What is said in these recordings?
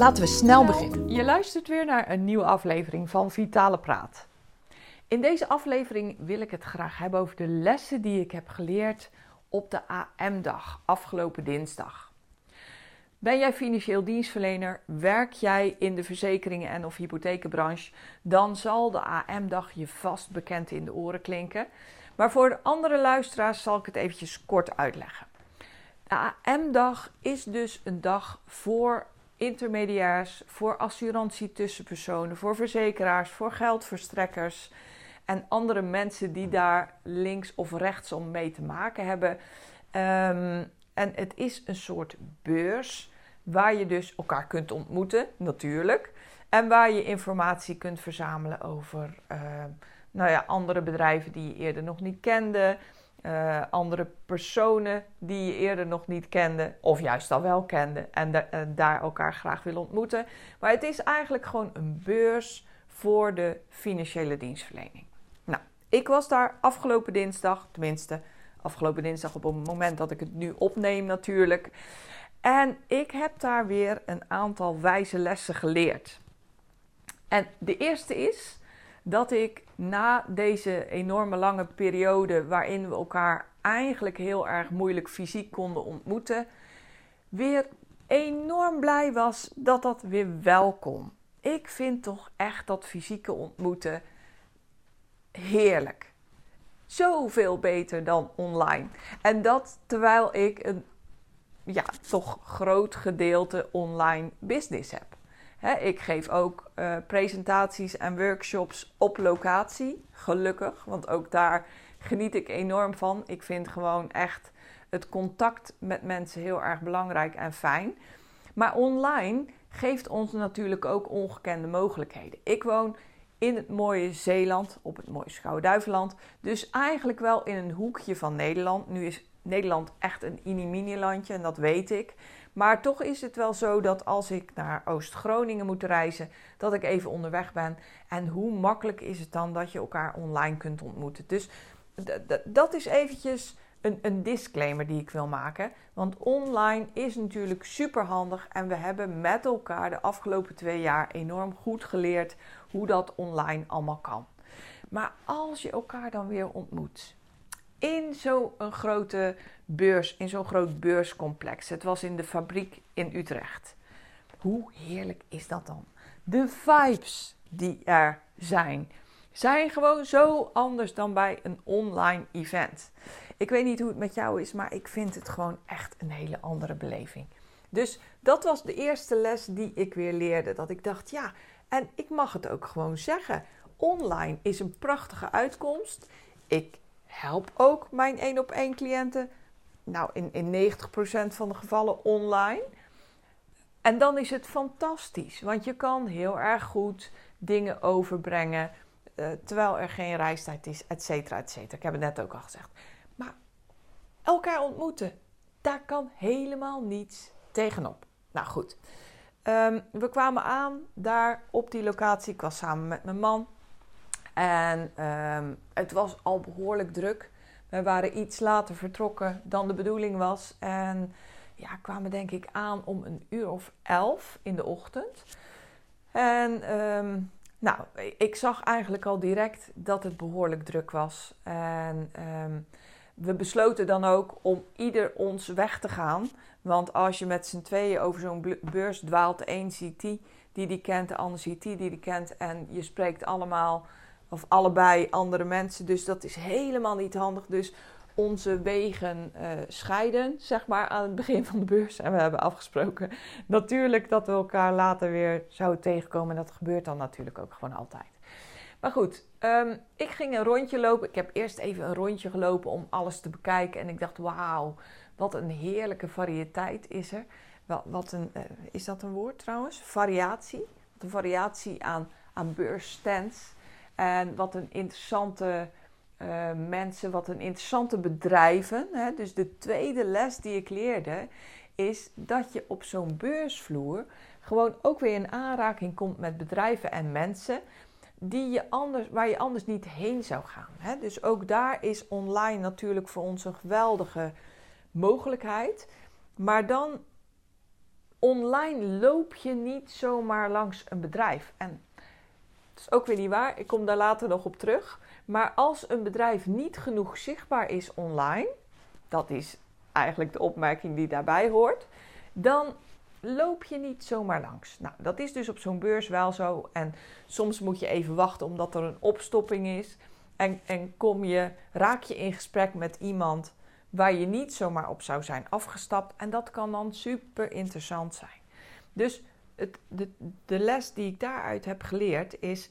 Laten we snel beginnen. Je luistert weer naar een nieuwe aflevering van Vitale Praat. In deze aflevering wil ik het graag hebben over de lessen die ik heb geleerd op de AM-dag afgelopen dinsdag. Ben jij financieel dienstverlener, werk jij in de verzekeringen en of hypothekenbranche, dan zal de AM-dag je vast bekend in de oren klinken. Maar voor de andere luisteraars zal ik het eventjes kort uitleggen. De AM-dag is dus een dag voor intermediairs, voor assurantie tussenpersonen, voor verzekeraars, voor geldverstrekkers en andere mensen die daar links of rechts om mee te maken hebben. Ehm, en het is een soort beurs waar je dus elkaar kunt ontmoeten, natuurlijk. En waar je informatie kunt verzamelen over uh, nou ja, andere bedrijven die je eerder nog niet kende. Uh, andere personen die je eerder nog niet kende, of juist al wel kende en, en, daar elkaar graag wil ontmoeten. Maar het is eigenlijk gewoon een beurs voor de financiële dienstverlening. Nou, ik was daar afgelopen dinsdag, tenminste afgelopen dinsdag op het moment dat ik het nu opneem natuurlijk. En ik heb daar weer een aantal wijze lessen geleerd. En de eerste is dat ik na deze enorme lange periode waarin we elkaar eigenlijk heel erg moeilijk fysiek konden ontmoeten, weer enorm blij was dat dat weer wel kon. Ik vind toch echt dat fysieke ontmoeten heerlijk. Zoveel beter dan online. En dat terwijl ik een ja, toch groot gedeelte online business heb ik geef ook uh, presentaties en workshops op locatie, gelukkig, want ook daar geniet ik enorm van. Ik vind gewoon echt het contact met mensen heel erg belangrijk en fijn. Maar online geeft ons natuurlijk ook ongekende mogelijkheden. Ik woon in het mooie Zeeland, op het mooie Schouwen-Duiveland. Dus eigenlijk wel in een hoekje van Nederland. Nu is Nederland echt een mini-mini landje en dat weet ik. Maar toch is het wel zo dat als ik naar Oost-Groningen moet reizen, dat ik even onderweg ben. En hoe makkelijk is het dan dat je elkaar online kunt ontmoeten? Dus dat is eventjes een, een, disclaimer die ik wil maken. Want online is natuurlijk super handig en we hebben met elkaar de afgelopen twee jaar enorm goed geleerd hoe dat online allemaal kan. Maar als je elkaar dan weer ontmoet in zo'n grote beurs, in zo'n groot beurscomplex. Het was in de fabriek in Utrecht. Hoe heerlijk is dat dan? De vibes die er zijn, zijn gewoon zo anders dan bij een online event. Ik weet niet hoe het met jou is, maar ik vind het gewoon echt een hele andere beleving. Dus dat was de eerste les die ik weer leerde. Dat ik dacht, ja, en ik mag het ook gewoon zeggen. Online is een prachtige uitkomst. Ik help ook mijn één op één cliënten nou, in, in 90% van de gevallen online. En dan is het fantastisch, want je kan heel erg goed dingen overbrengen uh, terwijl er geen reistijd is, et cetera, et cetera. Ik heb het net ook al gezegd. Maar elkaar ontmoeten, daar kan helemaal niets tegenop. Nou goed, um, we kwamen aan daar op die locatie. Ik was samen met mijn man. En um, het was al behoorlijk druk. We waren iets later vertrokken dan de bedoeling was. En ja, kwamen denk ik aan om een uur of elf in de ochtend. En um, nou, ik zag eigenlijk al direct dat het behoorlijk druk was. En um, we besloten dan ook om ieder ons weg te gaan. Want als je met z'n tweeën over zo'n beurs dwaalt, de een ziet die die die kent, de ander ziet die die die kent. En je spreekt allemaal of allebei andere mensen. Dus dat is helemaal niet handig. Dus onze wegen uh, scheiden, zeg maar, aan het begin van de beurs. En we hebben afgesproken natuurlijk dat we elkaar later weer zouden tegenkomen. En dat gebeurt dan natuurlijk ook gewoon altijd. Maar goed, um, ik ging een rondje lopen. Ik heb eerst even een rondje gelopen om alles te bekijken. En ik dacht, wauw, wat een heerlijke variëteit is er. Wat, wat een, uh, is dat een woord trouwens? Variatie. Wat een variatie aan aan beursstands. En wat een interessante uh, mensen, wat een interessante bedrijven. Hè? Dus de tweede les die ik leerde is dat je op zo'n beursvloer gewoon ook weer in aanraking komt met bedrijven en mensen die je anders, waar je anders niet heen zou gaan. Hè? Dus ook daar is online natuurlijk voor ons een geweldige mogelijkheid. Maar dan online loop je niet zomaar langs een bedrijf. En dat is ook weer niet waar. Ik kom daar later nog op terug. Maar als een bedrijf niet genoeg zichtbaar is online, dat is eigenlijk de opmerking die daarbij hoort, dan loop je niet zomaar langs. Nou, dat is dus op zo'n beurs wel zo. En soms moet je even wachten omdat er een opstopping is. En, en kom je, raak je in gesprek met iemand waar je niet zomaar op zou zijn afgestapt. En dat kan dan super interessant zijn. Dus het, de, de les die ik daaruit heb geleerd is: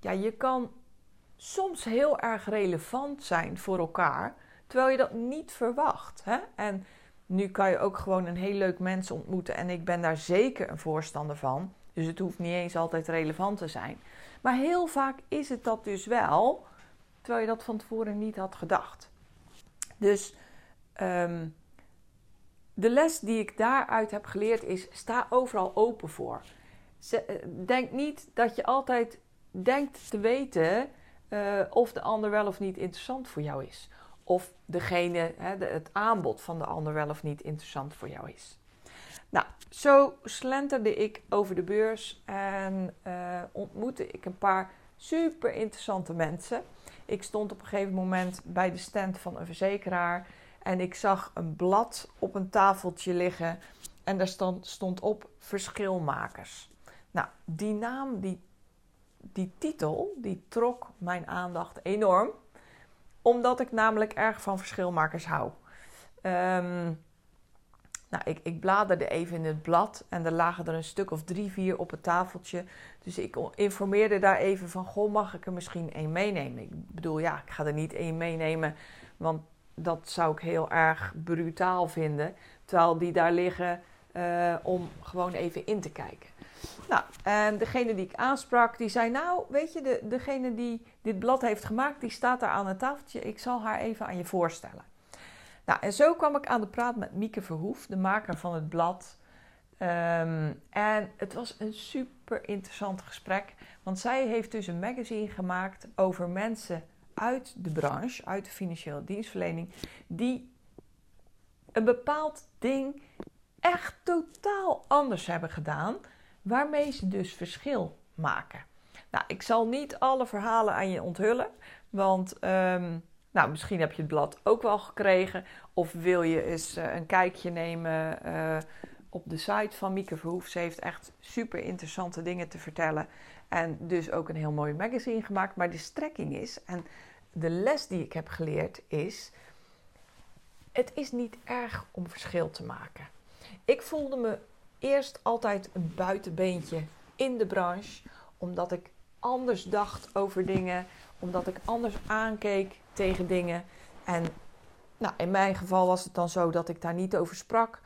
ja, je kan soms heel erg relevant zijn voor elkaar, terwijl je dat niet verwacht. Hè? En nu kan je ook gewoon een heel leuk mens ontmoeten en ik ben daar zeker een voorstander van. Dus het hoeft niet eens altijd relevant te zijn. Maar heel vaak is het dat dus wel, terwijl je dat van tevoren niet had gedacht. Dus Ehm, de les die ik daaruit heb geleerd is: sta overal open voor. Eh, denk niet dat je altijd denkt te weten uh, of de ander wel of niet interessant voor jou is. Of degene, hè, het aanbod van de ander wel of niet interessant voor jou is. Nou, zo slenterde ik over de beurs en uh, ontmoette ik een paar super interessante mensen. Ik stond op een gegeven moment bij de stand van een verzekeraar. En ik zag een blad op een tafeltje liggen en daar stond, stond op verschilmakers. Nou, die naam, die, die titel, die trok mijn aandacht enorm. Omdat ik namelijk erg van verschilmakers hou. Um, nou, ik, ik bladerde even in het blad en er lagen er een stuk of drie, vier op het tafeltje. Dus ik informeerde daar even van, goh, mag ik er misschien één meenemen? Ik bedoel, ja, ik ga er niet één meenemen, want dat zou ik heel erg brutaal vinden. Terwijl die daar liggen uh, om gewoon even in te kijken. Nou, en degene die ik aansprak, die zei: Nou, weet je, de, degene die dit blad heeft gemaakt, die staat daar aan het tafeltje. Ik zal haar even aan je voorstellen. Nou, en zo kwam ik aan de praat met Mieke Verhoef, de maker van het blad. Um, en het was een super interessant gesprek, want zij heeft dus een magazine gemaakt over mensen uit de branche, uit de financiële dienstverlening, die een bepaald ding echt totaal anders hebben gedaan, waarmee ze dus verschil maken. Nou, ik zal niet alle verhalen aan je onthullen, want um, nou, misschien heb je het blad ook wel gekregen, of wil je eens uh, een kijkje nemen uh, op de site van Mieke Verhoef. Ze heeft echt super interessante dingen te vertellen. En dus ook een heel mooi magazine gemaakt. Maar de strekking is, en de les die ik heb geleerd is: het is niet erg om verschil te maken. Ik voelde me eerst altijd een buitenbeentje in de branche, omdat ik anders dacht over dingen, omdat ik anders aankeek tegen dingen. En nou, in mijn geval was het dan zo dat ik daar niet over sprak.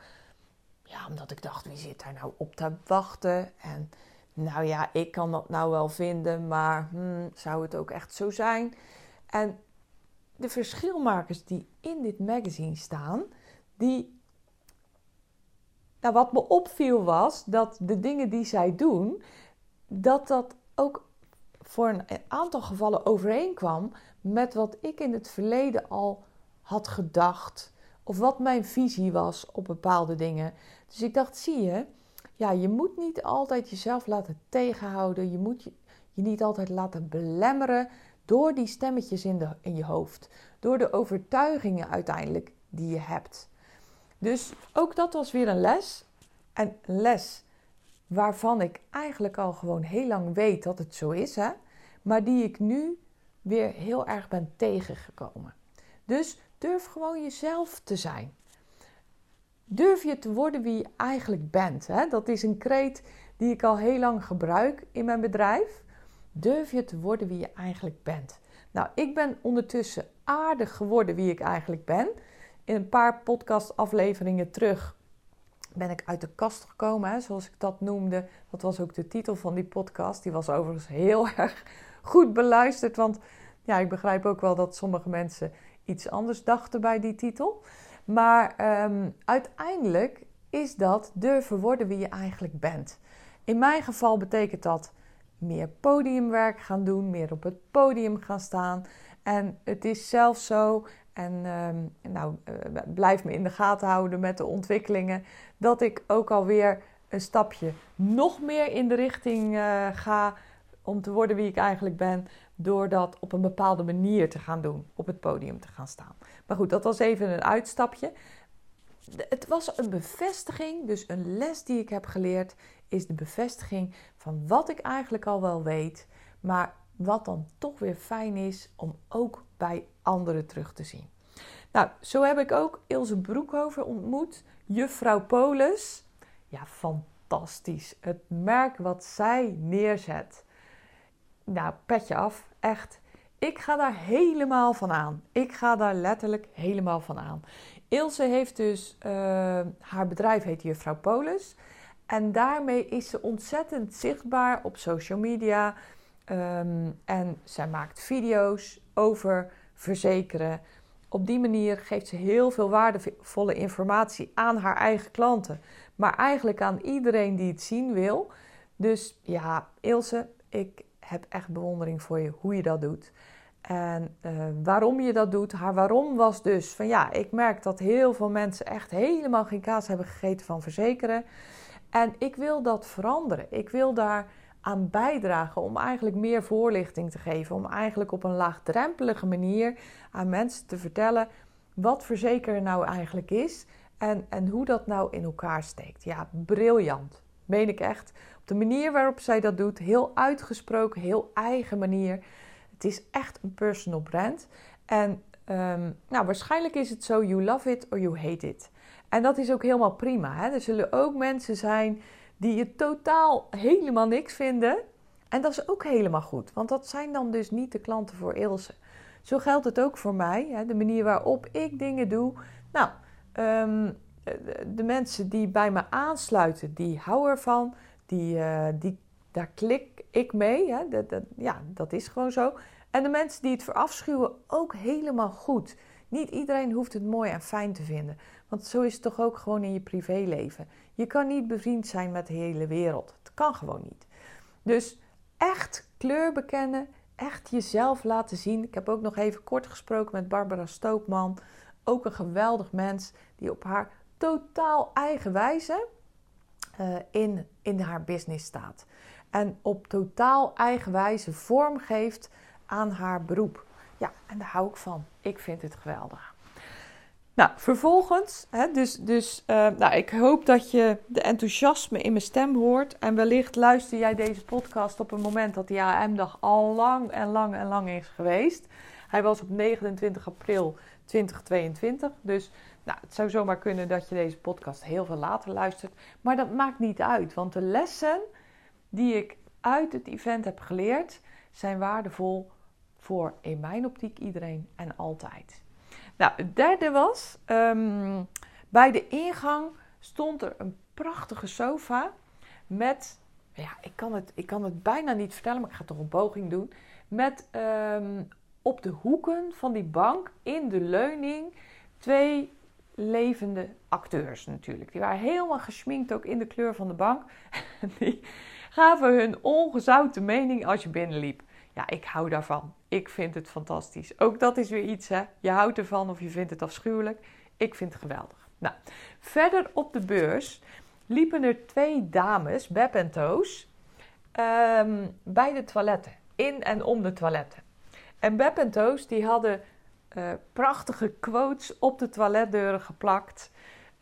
Ja, omdat ik dacht, wie zit daar nou op te wachten? En nou ja, ik kan dat nou wel vinden, maar hmm, zou het ook echt zo zijn? En de verschilmakers die in dit magazine staan, die. Nou, wat me opviel was dat de dingen die zij doen, dat dat ook voor een aantal gevallen overeenkwam met wat ik in het verleden al had gedacht. Of wat mijn visie was op bepaalde dingen. Dus ik dacht, zie je, ja, je moet niet altijd jezelf laten tegenhouden. Je moet je, niet altijd laten belemmeren door die stemmetjes in, de, in je hoofd. Door de overtuigingen uiteindelijk die je hebt. Dus ook dat was weer een les. En een les waarvan ik eigenlijk al gewoon heel lang weet dat het zo is. Hè? Maar die ik nu weer heel erg ben tegengekomen. Dus durf gewoon jezelf te zijn. Durf je te worden wie je eigenlijk bent. Hè? Dat is een kreet die ik al heel lang gebruik in mijn bedrijf. Durf je te worden wie je eigenlijk bent? Nou, ik ben ondertussen aardig geworden wie ik eigenlijk ben. In een paar podcastafleveringen terug ben ik uit de kast gekomen, zoals ik dat noemde. Dat was ook de titel van die podcast. Die was overigens heel erg goed beluisterd, want ja, ik begrijp ook wel dat sommige mensen iets anders dachten bij die titel. Maar ehm, uiteindelijk is dat durven worden wie je eigenlijk bent. In mijn geval betekent dat meer podiumwerk gaan doen, meer op het podium gaan staan. En het is zelfs zo, en um, nou, uh, blijf me in de gaten houden met de ontwikkelingen, dat ik ook alweer een stapje nog meer in de richting uh, ga om te worden wie ik eigenlijk ben, door dat op een bepaalde manier te gaan doen, op het podium te gaan staan. Maar goed, dat was even een uitstapje. Het was een bevestiging, dus een les die ik heb geleerd, is de bevestiging van wat ik eigenlijk al wel weet, maar wat dan toch weer fijn is om ook bij anderen terug te zien. Nou, zo heb ik ook Ilse Broekhoven ontmoet, juffrouw Polis. Ja, fantastisch. Het merk wat zij neerzet. Nou, petje af, echt. Ik ga daar helemaal van aan. Ik ga daar letterlijk helemaal van aan. Ilse heeft dus, uh, haar bedrijf heet Juffrouw Polis. En daarmee is ze ontzettend zichtbaar op social media. Um, en zij maakt video's over verzekeren. Op die manier geeft ze heel veel waardevolle informatie aan haar eigen klanten. Maar eigenlijk aan iedereen die het zien wil. Dus ja, Ilse, ik heb echt bewondering voor je hoe je dat doet. En uh, waarom je dat doet, haar waarom was dus van ja, ik merk dat heel veel mensen echt helemaal geen kaas hebben gegeten van verzekeren. En ik wil dat veranderen. Ik wil daar aan bijdragen om eigenlijk meer voorlichting te geven. Om eigenlijk op een laagdrempelige manier aan mensen te vertellen wat verzekeren nou eigenlijk is. En, en hoe dat nou in elkaar steekt. Ja, briljant. Meen ik echt. De manier waarop zij dat doet, heel uitgesproken, heel eigen manier. Het is echt een personal brand. En um, nou, waarschijnlijk is het zo: you love it or you hate it. En dat is ook helemaal prima. Hè? Er zullen ook mensen zijn die het totaal helemaal niks vinden. En dat is ook helemaal goed, want dat zijn dan dus niet de klanten voor Ilse. Zo geldt het ook voor mij, hè? de manier waarop ik dingen doe. Nou, um, de mensen die bij me aansluiten, die houden ervan. Die, uh, die, daar klik ik mee. Hè? Dat, dat, ja, dat is gewoon zo. En de mensen die het verafschuwen, ook helemaal goed. Niet iedereen hoeft het mooi en fijn te vinden. Want zo is het toch ook gewoon in je privéleven. Je kan niet bevriend zijn met de hele wereld. Het kan gewoon niet. Dus echt kleur bekennen, echt jezelf laten zien. Ik heb ook nog even kort gesproken met Barbara Stoopman. Ook een geweldig mens die op haar totaal eigen wijze uh, in, in haar business staat. En op totaal eigen wijze vorm geeft aan haar beroep. Ja, en daar hou ik van. Ik vind het geweldig. Nou, vervolgens, hè, dus, dus uh, nou, ik hoop dat je de enthousiasme in mijn stem hoort. En wellicht luister jij deze podcast op een moment dat de AM-dag al lang en lang en lang is geweest. Hij was op 29 april 2022. Dus nou, het zou zomaar kunnen dat je deze podcast heel veel later luistert. Maar dat maakt niet uit, want de lessen die ik uit het event heb geleerd zijn waardevol voor in mijn optiek iedereen en altijd. Nou, het derde was, um, bij de ingang stond er een prachtige sofa met, ja, ik kan het, ik kan het bijna niet vertellen, maar ik ga toch een poging doen. Met um, op de hoeken van die bank in de leuning twee levende acteurs natuurlijk. Die waren helemaal geschminkt ook in de kleur van de bank. Die gaven hun ongezouten mening als je binnenliep. Ja, ik hou daarvan. Ik vind het fantastisch. Ook dat is weer iets, hè. Je houdt ervan of je vindt het afschuwelijk. Ik vind het geweldig. Nou, verder op de beurs liepen er twee dames, Beb en Toos, um, bij de toiletten. In en om de toiletten. En Beb en Toos die hadden uh, prachtige quotes op de toiletdeuren geplakt.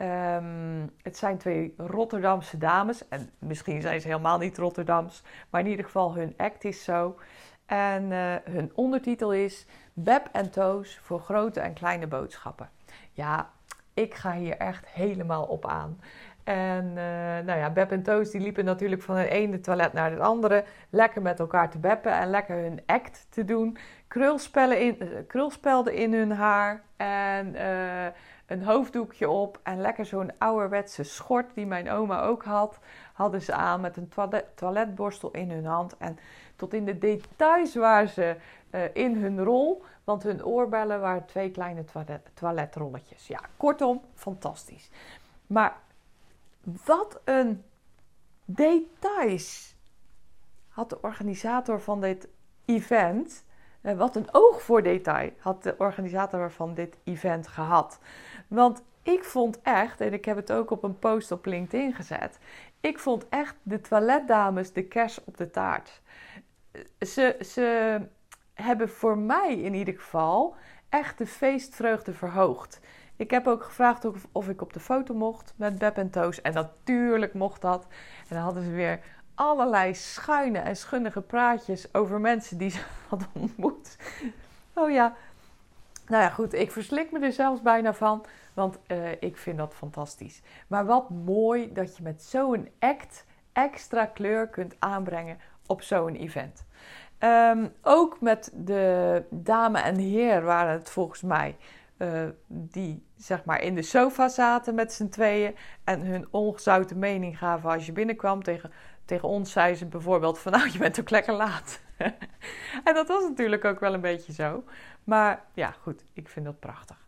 Um, het zijn twee Rotterdamse dames. En misschien zijn ze helemaal niet Rotterdams. Maar in ieder geval, hun act is zo. En uh, hun ondertitel is Beb en Toos voor grote en kleine boodschappen. Ja, ik ga hier echt helemaal op aan. En uh, nou ja, Beb en Toos die liepen natuurlijk van het ene toilet naar het andere. Lekker met elkaar te beppen en lekker hun act te doen. Krulspellen in, uh, krulspelden in hun haar. En een hoofddoekje op en lekker zo'n ouderwetse schort die mijn oma ook had, hadden ze aan met een toiletborstel in hun hand. En tot in de details waren ze uh, in hun rol, want hun oorbellen waren twee kleine toilet, toiletrolletjes. Ja, kortom, fantastisch. Maar wat een details had de organisator van dit event. Uh, wat een oog voor detail had de organisator van dit event gehad. Want ik vond echt, en ik heb het ook op een post op LinkedIn gezet. Ik vond echt de toiletdames de kers op de taart. Ze, ze hebben voor mij in ieder geval echt de feestvreugde verhoogd. Ik heb ook gevraagd of, of ik op de foto mocht met Beb en Toos. En natuurlijk mocht dat. En dan hadden ze weer allerlei schuine en schunnige praatjes over mensen die ze hadden ontmoet. Oh ja. Nou ja, goed. Ik verslik me er zelfs bijna van. Want uh, ik vind dat fantastisch. Maar wat mooi dat je met zo'n act extra kleur kunt aanbrengen op zo'n event. Um, ook met de dame en heer waren het volgens mij. Uh, die zeg maar in de sofa zaten met z'n tweeën en hun ongezouten mening gaven als je binnenkwam. Tegen, tegen ons zei ze bijvoorbeeld van nou je bent ook lekker laat. en dat was natuurlijk ook wel een beetje zo. Maar ja goed, ik vind dat prachtig.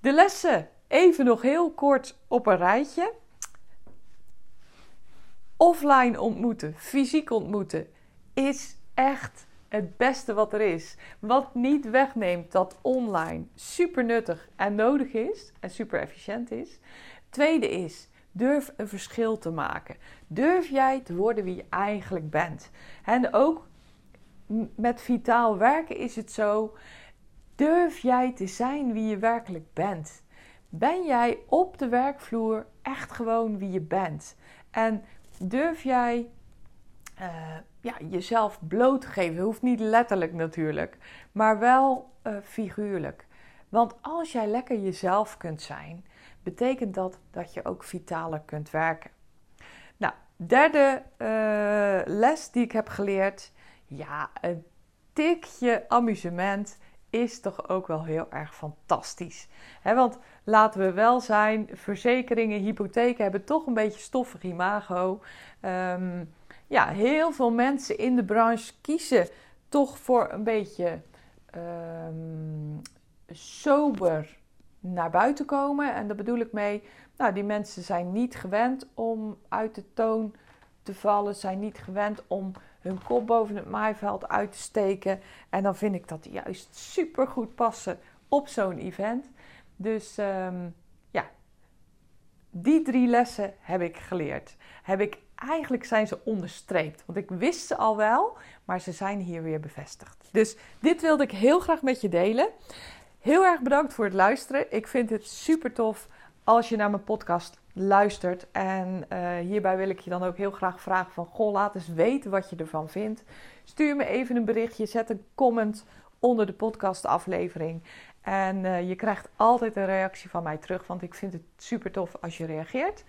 De lessen even nog heel kort op een rijtje. Offline ontmoeten, fysiek ontmoeten is echt het beste wat er is. Wat niet wegneemt dat online super nuttig en nodig is en super efficiënt is. Tweede is, durf een verschil te maken. Durf jij te worden wie je eigenlijk bent. En ook met vitaal werken is het zo. Durf jij te zijn wie je werkelijk bent? Ben jij op de werkvloer echt gewoon wie je bent? En durf jij uh, ja, jezelf blootgeven. Hoeft niet letterlijk natuurlijk, maar wel uh, figuurlijk. Want als jij lekker jezelf kunt zijn, betekent dat dat je ook vitaler kunt werken. Nou, derde uh, les die ik heb geleerd. Ja, een tikje amusement is toch ook wel heel erg fantastisch. Want laten we wel zijn, verzekeringen, hypotheken hebben toch een beetje stoffig imago. Um, ja, heel veel mensen in de branche kiezen toch voor een beetje um, sober naar buiten komen. En daar bedoel ik mee, nou, die mensen zijn niet gewend om uit de toon te vallen, zijn niet gewend om hun kop boven het maaiveld uit te steken. En dan vind ik dat die juist super goed passen op zo'n event. Dus um, ja, die drie lessen heb ik geleerd. Heb ik eigenlijk zijn ze onderstreept. Want ik wist ze al wel, maar ze zijn hier weer bevestigd. Dus dit wilde ik heel graag met je delen. Heel erg bedankt voor het luisteren. Ik vind het super tof als je naar mijn podcast luistert. En uh, hierbij wil ik je dan ook heel graag vragen van... Goh, laat eens weten wat je ervan vindt. Stuur me even een berichtje, zet een comment onder de podcastaflevering. En uh, je krijgt altijd een reactie van mij terug, want ik vind het super tof als je reageert.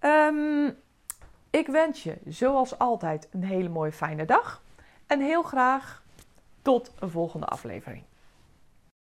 Um, ik wens je, zoals altijd, een hele mooie fijne dag. En heel graag tot een volgende aflevering.